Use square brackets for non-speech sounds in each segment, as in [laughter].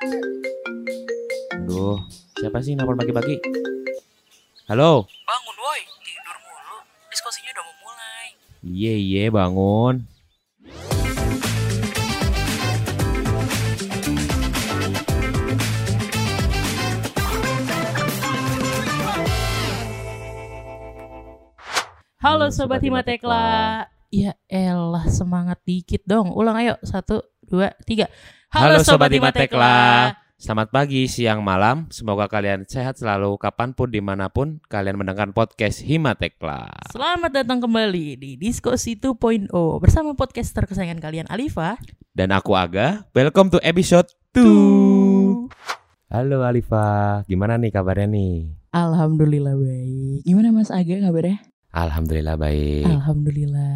Aduh, siapa sih nelfon pagi-pagi? Halo? Bangun woi, tidur mulu. Diskusinya udah mau mulai. Iye iye bangun. Halo Halo, Sobat Sobat Himatekla. Ya elah semangat dikit dong. Ulang ayo. Satu, dua, tiga. Halo Sobat Himatekla. Selamat pagi, siang, malam. Semoga kalian sehat selalu kapan pun di mana pun kalian mendengar podcast Himatekla. Selamat datang kembali di Diskusi 2.0 bersama podcaster kesayangan kalian Alifa. Dan aku Aga, welcome to episode 2. Halo Alifa, gimana nih kabarnya nih? Alhamdulillah baik. Gimana Mas Aga kabarnya? Alhamdulillah baik. Alhamdulillah.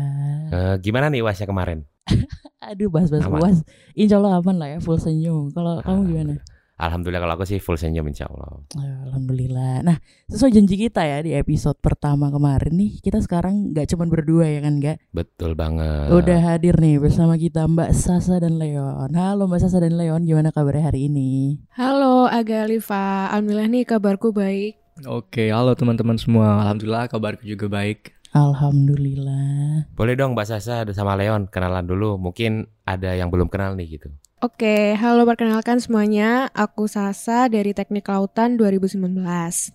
Eh, gimana nih wasnya kemarin? [laughs] Aduh bahas-bahas puas. Insya Allah aman lah ya full senyum. Kalau kamu gimana? Alhamdulillah kalau aku sih full senyum insya Allah. Alhamdulillah. Nah, sesuai janji kita ya di episode pertama kemarin nih, kita sekarang nggak cuma berdua ya kan, nggak? Betul banget. Udah hadir nih bersama kita Mbak Sasa dan Leon. Halo Mbak Sasa dan Leon, gimana kabarnya hari ini? Halo Aga Alifa, Alhamdulillah nih kabarku baik. Oke, halo teman-teman semua. Alhamdulillah kabarku juga baik. Alhamdulillah. Boleh dong Mbak Sasa sama Leon kenalan dulu. Mungkin ada yang belum kenal nih gitu. Oke, halo perkenalkan semuanya. Aku Sasa dari Teknik Lautan 2019.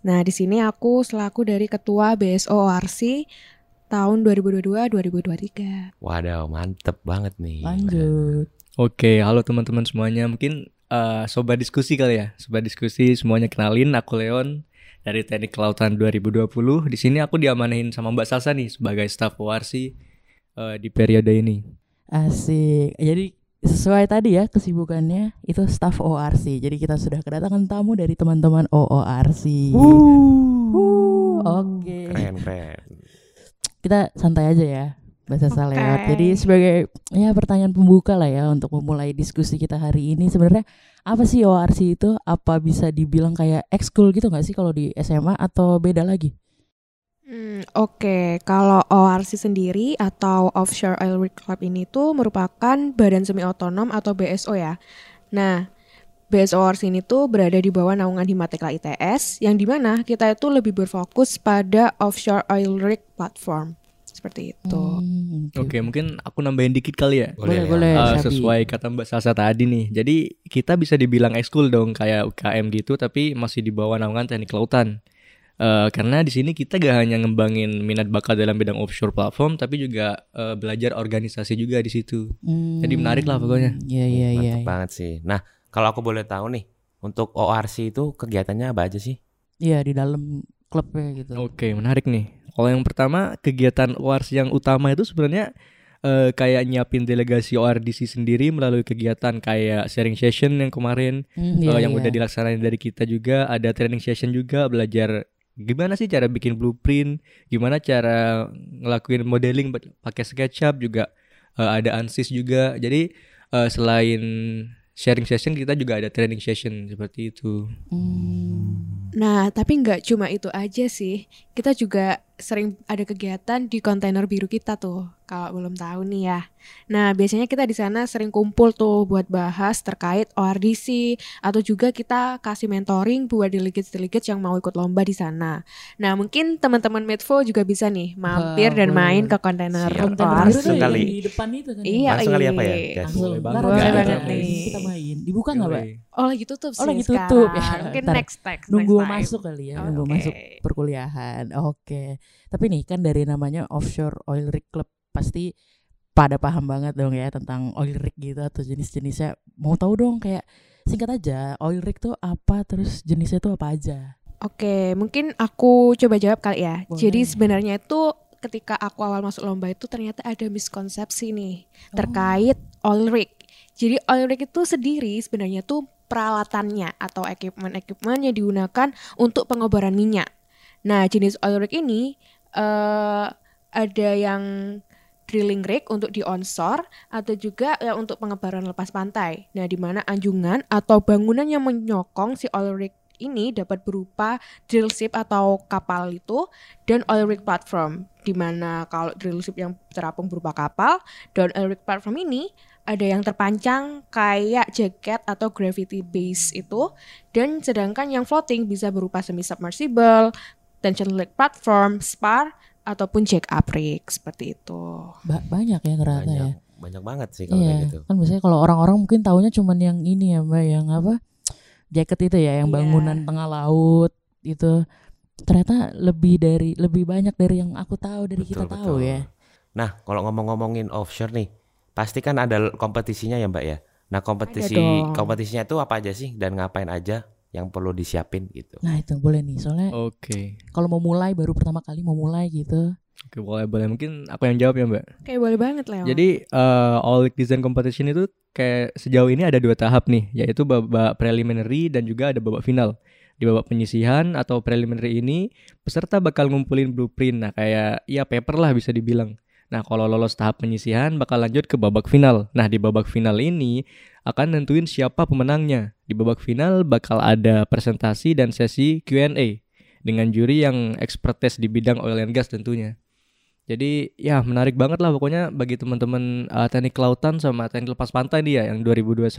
Nah, di sini aku selaku dari Ketua BSO ORC tahun 2022-2023. Wadaw, mantep banget nih. Lanjut. Oke, halo teman-teman semuanya. Mungkin eh, sobat diskusi kali ya. Sobat diskusi semuanya kenalin aku Leon dari Teknik Kelautan 2020. Di sini aku diamanahin sama Mbak Sasa nih sebagai staf ORC eh, di periode ini. Asik. Jadi sesuai tadi ya kesibukannya itu staff ORC. Jadi kita sudah kedatangan tamu dari teman-teman OORC. Oke. Keren, keren. Kita santai aja ya. Bahasa Oke. lewat. Jadi sebagai ya pertanyaan pembuka lah ya untuk memulai diskusi kita hari ini sebenarnya apa sih ORC itu? Apa bisa dibilang kayak ekskul gitu nggak sih kalau di SMA atau beda lagi? Hmm, Oke, kalau ORC sendiri atau Offshore Oil Rig Club ini tuh merupakan badan semi otonom atau BSO ya. Nah, BSO ORC ini tuh berada di bawah naungan Himatekla ITS, yang di mana kita itu lebih berfokus pada offshore oil rig platform. Seperti itu. Hmm, Oke, mungkin aku nambahin dikit kali ya. Boleh, ya. boleh. Eh, sesuai kata Mbak Sasa tadi nih. Jadi kita bisa dibilang ekskul dong kayak UKM gitu tapi masih di bawah naungan teknik lautan. Eh, karena di sini kita gak hanya ngembangin minat bakat dalam bidang offshore platform tapi juga eh, belajar organisasi juga di situ. Hmm. Jadi menarik lah pokoknya. Iya iya iya. Mantep banget sih. Nah, kalau aku boleh tahu nih, untuk ORC itu kegiatannya apa aja sih? Iya di dalam klubnya gitu. Oke, menarik nih. Kalau yang pertama kegiatan ORC yang utama itu sebenarnya eh, kayak nyiapin delegasi ORDC sendiri melalui kegiatan kayak sharing session yang kemarin eh, iya, yang iya. udah dilaksanain dari kita juga ada training session juga belajar gimana sih cara bikin blueprint, gimana cara ngelakuin modeling pakai SketchUp juga eh, ada ANSYS juga. Jadi eh, selain sharing session kita juga ada training session seperti itu. Hmm. Nah, tapi nggak cuma itu aja sih. Kita juga sering ada kegiatan di kontainer biru kita tuh. Kalau belum tahu nih ya. Nah, biasanya kita di sana sering kumpul tuh buat bahas terkait ORDC atau juga kita kasih mentoring buat delegates-delegates yang mau ikut lomba di sana. Nah, mungkin teman-teman Medfo juga bisa nih mampir Wah, dan boleh, main ke kontainer tuh Langsung yang kali. di depan itu kan. Iya, Langsung kali apa ya, iya. Langsung. Boleh Ntar banget. Boleh banget nih, nih. kita main. Dibuka nggak? Yoi. Oh, lagi tutup sih Oh, lagi tutup. Ya, Mungkin ntar next next Nunggu next masuk kali ya, nunggu Oke. masuk perkuliahan. Oke. Tapi nih kan dari namanya Offshore Oil Rig Club pasti pada paham banget dong ya tentang oil rig gitu atau jenis-jenisnya. Mau tahu dong kayak singkat aja oil rig tuh apa terus jenisnya tuh apa aja? Oke, mungkin aku coba jawab kali ya. Boleh. Jadi sebenarnya itu ketika aku awal masuk lomba itu ternyata ada miskonsepsi nih terkait oil rig. Jadi oil rig itu sendiri sebenarnya tuh peralatannya atau equipment-equipment yang digunakan untuk pengobaran minyak. Nah, jenis oil rig ini eh ada yang drilling rig untuk di onshore atau juga ya untuk pengebaran lepas pantai. Nah, di mana anjungan atau bangunan yang menyokong si oil rig ini dapat berupa drill ship atau kapal itu dan oil rig platform di mana kalau drill ship yang terapung berupa kapal dan oil rig platform ini ada yang terpancang kayak jaket atau gravity base itu dan sedangkan yang floating bisa berupa semi submersible, tension leg platform, spar ataupun jack up rig seperti itu. Ba- banyak ya ternyata ya. banyak banyak banget sih kalau Iya, kayak gitu kan biasanya kalau orang-orang mungkin taunya cuman yang ini ya mbak, yang apa jaket itu ya, yang Iya. bangunan tengah laut itu. Ternyata lebih dari lebih banyak dari yang aku tahu dari kita Betul, tahu betul. ya. Nah, kalau ngomong-ngomongin offshore nih, pasti kan ada kompetisinya ya, Mbak ya. Nah, kompetisi kompetisinya itu apa aja sih dan ngapain aja yang perlu disiapin gitu. Nah itu boleh nih, soalnya Oke. kalau mau mulai baru pertama kali mau mulai gitu. Oke, boleh boleh mungkin aku yang jawab ya, Mbak. Kayak boleh banget Leo. Jadi eh, All Design Competition itu kayak sejauh ini ada dua tahap nih, yaitu babak preliminary dan juga ada babak final. Di babak penyisihan atau preliminary ini peserta bakal ngumpulin blueprint. Nah, kayak ya paper lah bisa dibilang. Nah, kalau lolos tahap penyisihan bakal lanjut ke babak final. Nah, di babak final ini akan nentuin siapa pemenangnya. Di babak final bakal ada presentasi dan sesi Q&A dengan juri yang expertise di bidang oil and gas tentunya. Jadi ya menarik banget lah pokoknya bagi teman-teman uh, teknik kelautan sama teknik lepas pantai nih ya yang 2021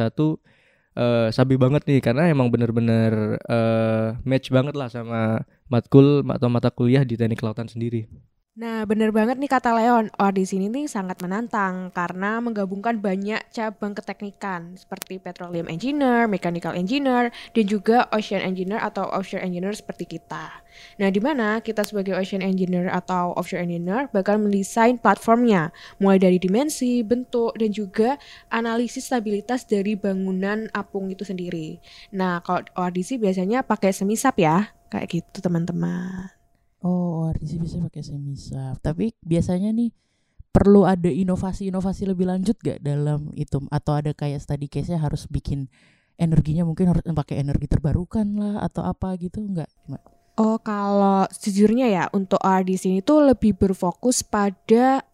eh sabi banget nih karena emang bener-bener eh, match banget lah sama matkul atau mata kuliah di teknik kelautan sendiri. Nah, bener banget nih kata Leon. Oh, di sini nih sangat menantang karena menggabungkan banyak cabang keteknikan seperti petroleum engineer, mechanical engineer, dan juga ocean engineer atau offshore engineer seperti kita. Nah, di mana kita sebagai ocean engineer atau offshore engineer bakal mendesain platformnya, mulai dari dimensi, bentuk, dan juga analisis stabilitas dari bangunan apung itu sendiri. Nah, kalau ORDC biasanya pakai semisap ya, kayak gitu teman-teman. Oh, ORDC bisa pakai semisap. Tapi biasanya nih perlu ada inovasi-inovasi lebih lanjut gak dalam itu atau ada kayak study case-nya harus bikin energinya mungkin harus pakai energi terbarukan lah atau apa gitu enggak? Oh, kalau sejujurnya ya untuk RD sini tuh lebih berfokus pada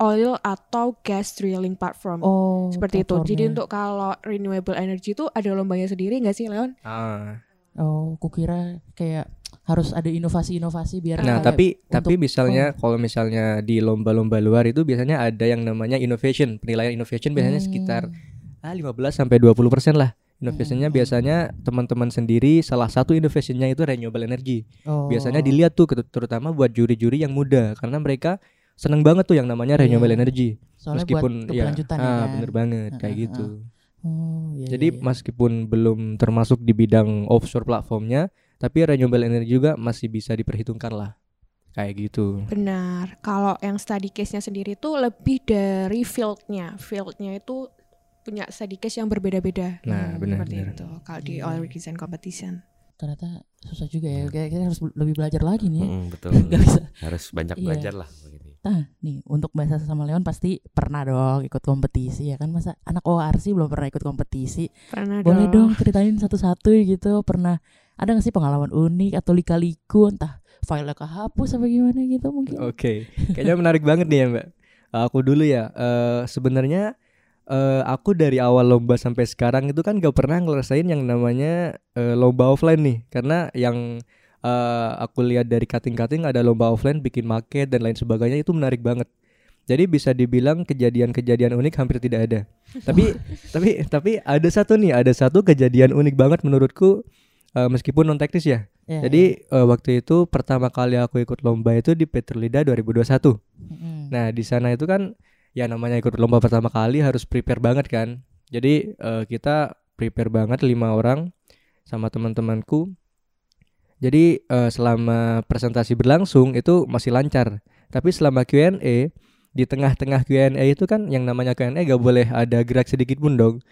oil atau gas drilling platform. Oh, Seperti itu. Jadi untuk kalau renewable energy itu ada lombanya sendiri nggak sih, Leon? Ah. Oh, kukira kayak harus ada inovasi-inovasi biar Nah, tapi tapi misalnya kalau misalnya di lomba-lomba luar itu biasanya ada yang namanya innovation. Penilaian innovation biasanya Hmm. sekitar ah 15 sampai 20% lah. Innovasinya Hmm. biasanya teman-teman sendiri salah satu innovasinya itu renewable energy. Oh. Biasanya dilihat tuh terutama buat juri-juri yang muda karena mereka seneng banget tuh yang namanya renewable Iya. energy. Soalnya meskipun buat ya, ya ah, kan. bener banget Ah, kayak ah, gitu. Oh, iya, Jadi iya, iya. meskipun belum termasuk di bidang offshore platformnya, tapi renewable energy juga masih bisa diperhitungkan lah. Kayak gitu. Benar. Kalau yang study case-nya sendiri tuh lebih dari field-nya. Field-nya itu punya study case yang berbeda-beda. Nah, Hmm, benar Seperti benar. itu. Kalau di Iya. oil rig design competition. ternyata susah juga ya. Kayak kita harus lebih belajar lagi nih. ya. Mm, betul. [laughs] Gak bisa. Harus banyak Iya. belajar lah begitu. Nah, nih untuk bahasa sama Leon pasti pernah dong ikut kompetisi ya kan masa anak ORC belum pernah ikut kompetisi. Pernah Boleh dong ceritain satu-satu gitu. Pernah ada gak sih pengalaman unik atau lika-liku entah file kehapus apa gimana gitu mungkin. Oke, kayaknya menarik [laughs] banget nih ya Mbak. Aku dulu ya, eh, sebenarnya eh, aku dari awal lomba sampai sekarang itu kan gak pernah ngerasain yang namanya eh, lomba offline nih, karena yang eh, aku lihat dari cutting-cutting ada lomba offline bikin market dan lain sebagainya itu menarik banget. Jadi bisa dibilang kejadian-kejadian unik hampir tidak ada. tapi [laughs] tapi tapi ada satu nih, ada satu kejadian unik banget menurutku eh, meskipun non teknis ya. Ya, Jadi eh, waktu itu pertama kali aku ikut lomba itu di Petrolida 2021. ya. Mm-mm. Nah di sana itu kan ya namanya ikut lomba pertama kali harus prepare banget kan. Jadi eh, kita prepare banget lima orang sama teman-temanku. Jadi eh, selama presentasi berlangsung itu masih lancar. Tapi selama Q&A di tengah-tengah Q&A itu kan yang namanya Q&A gak boleh ada gerak sedikit pun dong.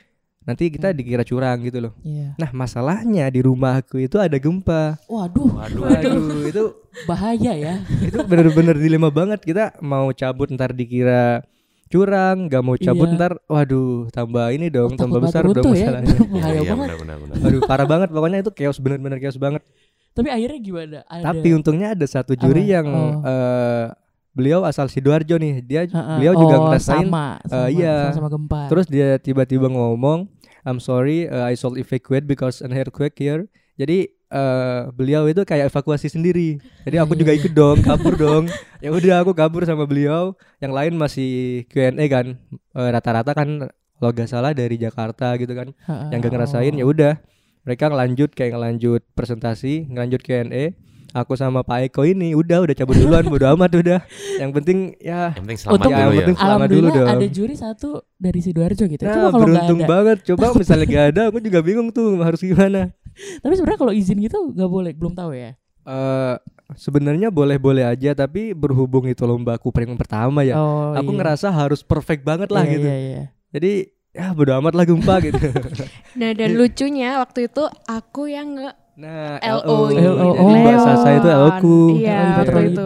Nanti kita Hmm. dikira curang gitu loh. Iya. Nah masalahnya di rumahku itu ada gempa. Waduh, Waduh. Waduh itu bahaya ya. itu bener-bener dilema banget kita mau cabut ntar dikira curang gak mau cabut Iya. ntar waduh tambah ini dong Oh, tambah besar banget dong ya. masalahnya [laughs] Bahaya Iya, banget. benar, benar, benar. waduh parah banget pokoknya itu chaos bener-bener chaos banget Tapi akhirnya gimana? Ada. tapi untungnya ada satu juri Apa? yang Oh. eh, beliau asal sidoarjo nih dia Ha-ha. beliau juga Oh, ngerasain sama, sama, iya. sama gempa. terus dia tiba-tiba ngomong I'm sorry uh, I sold evacuate because an earthquake here jadi eh, beliau itu kayak evakuasi sendiri jadi aku juga ikut dong kabur dong ya udah aku kabur sama beliau yang lain masih Q&A kan Eh, rata-rata kan kalau gak salah dari Jakarta gitu kan Heeh. yang gak ngerasain ya Oh. udah mereka ngelanjut kayak ngelanjut presentasi ngelanjut Q&A aku sama Pak Eko ini udah udah cabut duluan bodo amat udah yang penting ya Yang penting selamat Untuk- yang dulu ya. penting selamat dulu dong ada juri satu dari sidoarjo gitu. nah Coba kalau beruntung ada. banget coba [laughs] misalnya gak ada aku juga bingung tuh harus gimana Tapi sebenarnya kalau izin gitu nggak boleh, belum tahu ya. Eh sebenarnya boleh-boleh aja tapi berhubung itu lomba aku yang pertama ya oh, aku iya. ngerasa harus perfect banget lah Iya, gitu Iya, iya. jadi ya bodo amat lah gempa gitu [laughs] Nah dan lucunya waktu itu aku yang nge nah LO, LO, oh. bahasa saya itu LO ku Iya, Oh, waktu itu.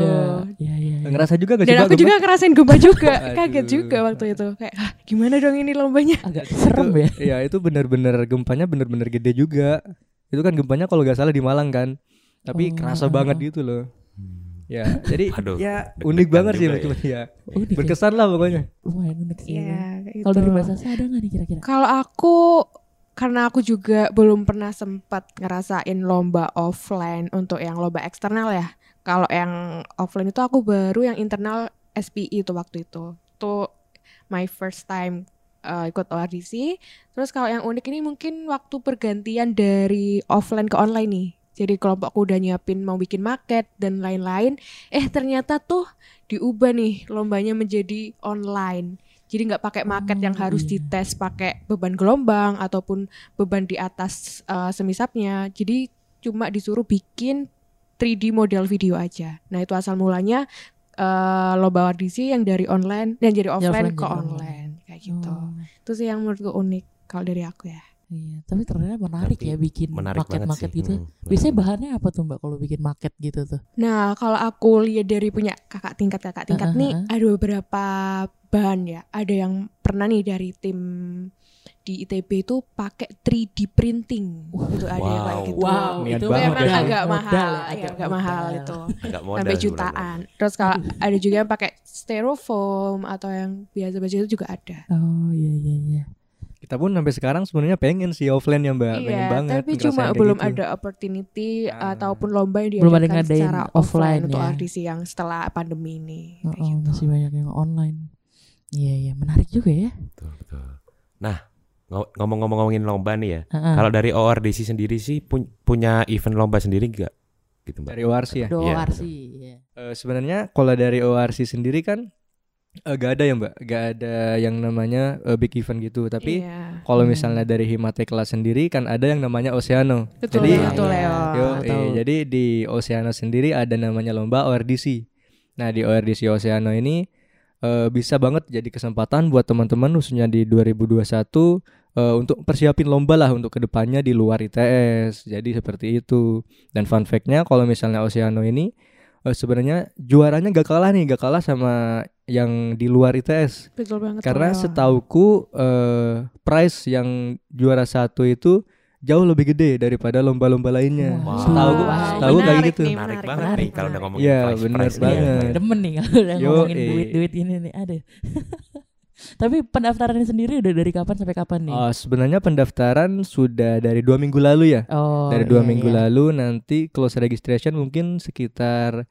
Iya, iya. iya. ngerasa juga gak Dan aku juga ngerasain gempa juga, [laughs] kaget Aduh. juga waktu itu. Kayak, "Hah, gimana dong ini lombanya? agak serem ya. Iya itu benar-benar gempanya benar-benar gede juga. Itu kan gempanya kalau gak salah di Malang kan. Tapi Oh, kerasa ah, banget ah. gitu loh. Ya, jadi [laughs] Aduh, ya unik banget sih menurut ya. Unik ya. Berkesan lah pokoknya. Lumayan unik sih. Iya, kayak Kalau gitu. dari Mbak Sasa ada nggak nih kira-kira? Kalau aku karena aku juga belum pernah sempat ngerasain lomba offline untuk yang lomba eksternal ya. Kalau yang offline itu aku baru yang internal SPI itu waktu itu. Itu my first time uh, ikut ORDC. Terus kalau yang unik ini mungkin waktu pergantian dari offline ke online nih. Jadi kelompokku udah nyiapin mau bikin market dan lain-lain. Eh ternyata tuh diubah nih lombanya menjadi online. Jadi nggak pakai market yang harus iya. dites pakai beban gelombang ataupun beban di atas uh, semisapnya. Jadi cuma disuruh bikin 3D model video aja. Nah itu asal mulanya uh, lomba audisi yang dari online dan jadi offline offline ke jadi online kayak gitu. Oh, Itu sih yang menurutku unik kalau dari aku ya. Iya. Tapi ternyata menarik Tapi ya bikin market-market gitu. Hmm, Biasanya bahannya apa tuh Mbak kalau bikin market gitu tuh? Nah, kalau aku lihat dari punya kakak tingkat kakak tingkat Heeh, nih, heeh. ada beberapa bahan ya. Ada yang pernah nih dari tim di ITB itu pakai 3D printing. itu ada yang kayak Wow. gitu. Wow, itu niat banget memang ya. agak mahal, ya, ya, agak agak mahal itu. Agak modal Sampai sebenarnya. jutaan. Terus kalau ada juga yang pakai styrofoam atau yang biasa-biasa itu juga ada. Oh iya iya iya. Kita pun sampai sekarang sebenarnya pengen sih offline ya Mbak, pengen iya, banget. tapi cuma belum gitu. ada opportunity Ah. ataupun lomba yang Belum ada secara offline offline untuk ya. audisi yang setelah pandemi ini. Oh, kayak oh, gitu. masih banyak yang online. Iya iya menarik juga ya. Betul, betul. Nah, ngo- ngomong-ngomong ngomongin lomba nih ya. Heeh. Kalau dari ORDC sendiri sih pun- punya event lomba sendiri enggak? Gitu, Mbak. Dari ORC ya. Doa Iya, sih. Iya. Eh, sebenarnya kalau dari ORC sendiri kan eh, gak ada ya Mbak, gak ada yang namanya eh, big event gitu. Tapi Iya. kalau Hmm. misalnya dari Himatekla sendiri kan ada yang namanya Oceano. Betul, Jadi betul Leo. Yo, eh, jadi di Oceano sendiri ada namanya lomba ORDC. Nah di ORDC Oceano ini eh, bisa banget jadi kesempatan buat teman-teman khususnya di 2021 eh, untuk persiapin lomba lah untuk ke depannya di luar ITS. Jadi seperti itu. Dan fun fact-nya kalau misalnya Oceano ini eh, sebenarnya juaranya gak kalah nih, gak kalah sama yang di luar ITS. Betul banget. Karena Leo. setauku eh, prize yang juara satu itu jauh lebih gede daripada lomba-lomba lainnya. Wow. Setauku, Wow. setauku kayak gitu. nih, Menarik menarik, banget menarik, nih kalau udah ngomongin Iya, prize- bener prize nih. banget. Demen nih kalau udah Yo, ngomongin eh. duit-duit ini nih ada. [laughs] Tapi pendaftarannya sendiri udah dari kapan sampai kapan nih? Oh, sebenarnya pendaftaran sudah dari dua minggu lalu ya. Oh, dari dua iya, minggu iya. lalu nanti close registration mungkin sekitar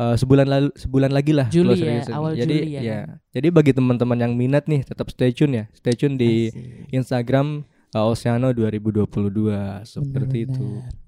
eh, sebulan lalu sebulan lagi lah Juli ya, registration. awal jadi Juli ya ya kan? jadi bagi teman-teman yang minat nih tetap stay tune ya stay tune di Asik. Instagram eh, Oceano 2022 seperti itu Bener-bener.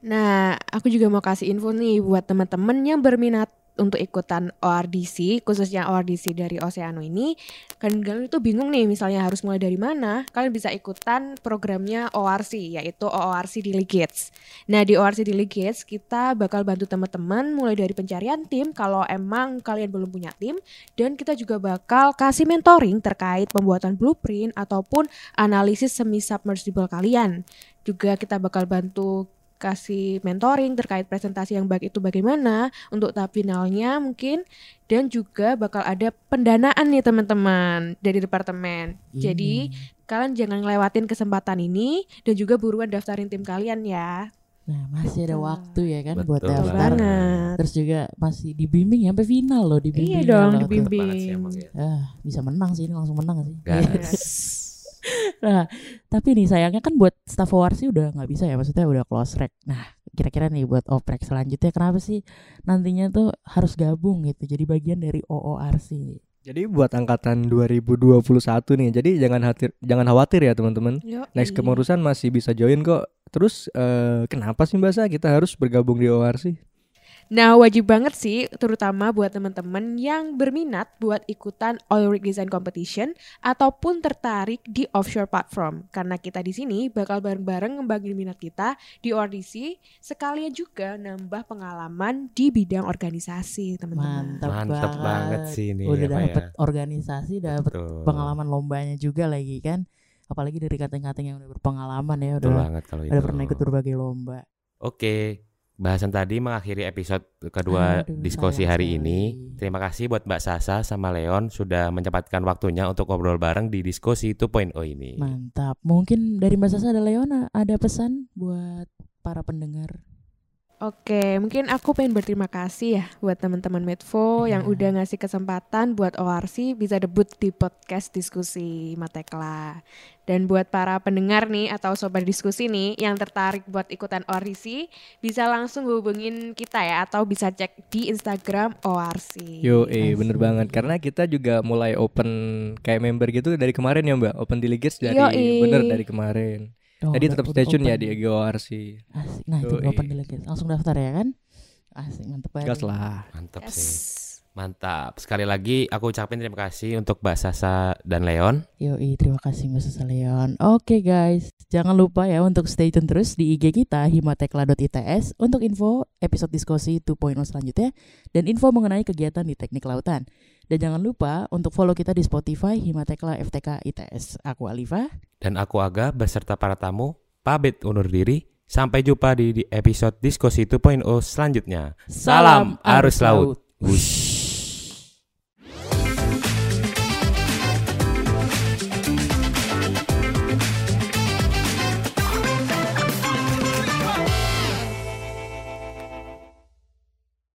Nah, aku juga mau kasih info nih buat teman-teman yang berminat untuk ikutan ORDC, khususnya ORDC dari Oceano ini. Kan kalian itu bingung nih, misalnya harus mulai dari mana? Kalian bisa ikutan programnya ORC, yaitu ORC Delegates. Nah, di ORC Delegates kita bakal bantu teman-teman mulai dari pencarian tim kalau emang kalian belum punya tim dan kita juga bakal kasih mentoring terkait pembuatan blueprint ataupun analisis semi submersible kalian. Juga kita bakal bantu kasih mentoring terkait presentasi yang baik itu bagaimana untuk tahap finalnya mungkin dan juga bakal ada pendanaan nih teman-teman dari departemen. Jadi Ini. kalian jangan ngelewatin kesempatan ini dan juga buruan daftarin tim kalian ya. Nah, masih ada waktu ya kan buat Betul daftar. banget. Terus juga masih dibimbing ya, sampai final loh Iya dibimbing. dong, kalau tuh. dibimbing. Sih emang ya. Ah, bisa menang sih ini langsung menang sih. Gas. [laughs] Nah, tapi nih sayangnya kan buat staff ORC udah nggak bisa ya, maksudnya udah close rec. Nah, kira-kira nih buat oprek selanjutnya kenapa sih nantinya tuh harus gabung gitu, jadi bagian dari OORC. Jadi buat angkatan 2021 nih. Jadi jangan khawatir jangan khawatir ya teman-teman. Next kemurusan masih bisa join kok. Terus eh, kenapa sih Mbak Sa kita harus bergabung di ORC? Nah, wajib banget sih, terutama buat teman-teman yang berminat buat ikutan oil rig design competition ataupun tertarik di offshore platform. Karena kita di sini bakal bareng-bareng ngembangin minat kita di audisi, sekalian juga nambah pengalaman di bidang organisasi, teman-teman. Mantap, Mantap banget sih ini, Udah ya, dapet ya. organisasi, dapet Betul. pengalaman lombanya juga lagi kan. Apalagi dari kating-kating yang udah berpengalaman ya, Betul udah banget kalau itu. udah pernah ikut berbagai lomba. Oke, bahasan tadi mengakhiri episode kedua Aduh, diskusi hari sekali. ini. Terima kasih buat Mbak Sasa sama Leon sudah menyempatkan waktunya untuk ngobrol bareng di diskusi 2.0 ini. Mantap. Mungkin dari Mbak Sasa ada Leona ada pesan buat para pendengar. Oke, mungkin aku pengen berterima kasih ya buat teman-teman Medvo yang Iya. udah ngasih kesempatan buat ORC bisa debut di podcast diskusi Matekla. Dan buat para pendengar nih atau sobat diskusi nih yang tertarik buat ikutan ORC, bisa langsung hubungin kita ya atau bisa cek di Instagram ORC. Yo, eh bener banget karena kita juga mulai open kayak member gitu dari kemarin ya Mbak. Open delegates dari Yoi. bener dari kemarin. Oh, Jadi tetap stay tune ya di ORC. Asik. Nah, itu open delegate. Langsung daftar ya kan? Asik, mantep banget. Gas lah. Mantap Yes. sih. Mantap. Sekali lagi aku ucapin terima kasih untuk Mbak Sasa dan Leon. Yoi, terima kasih Mbak Sasa Leon. Oke guys, jangan lupa ya untuk stay tune terus di IG kita himatekla.its untuk info episode diskusi 2.0 selanjutnya dan info mengenai kegiatan di teknik lautan. Dan jangan lupa untuk follow kita di Spotify Himatekla FTK ITS. Aku Alifa. Dan aku Aga beserta para tamu pamit undur diri. Sampai jumpa di, episode diskusi 2.0 selanjutnya. Salam arus laut. Wush.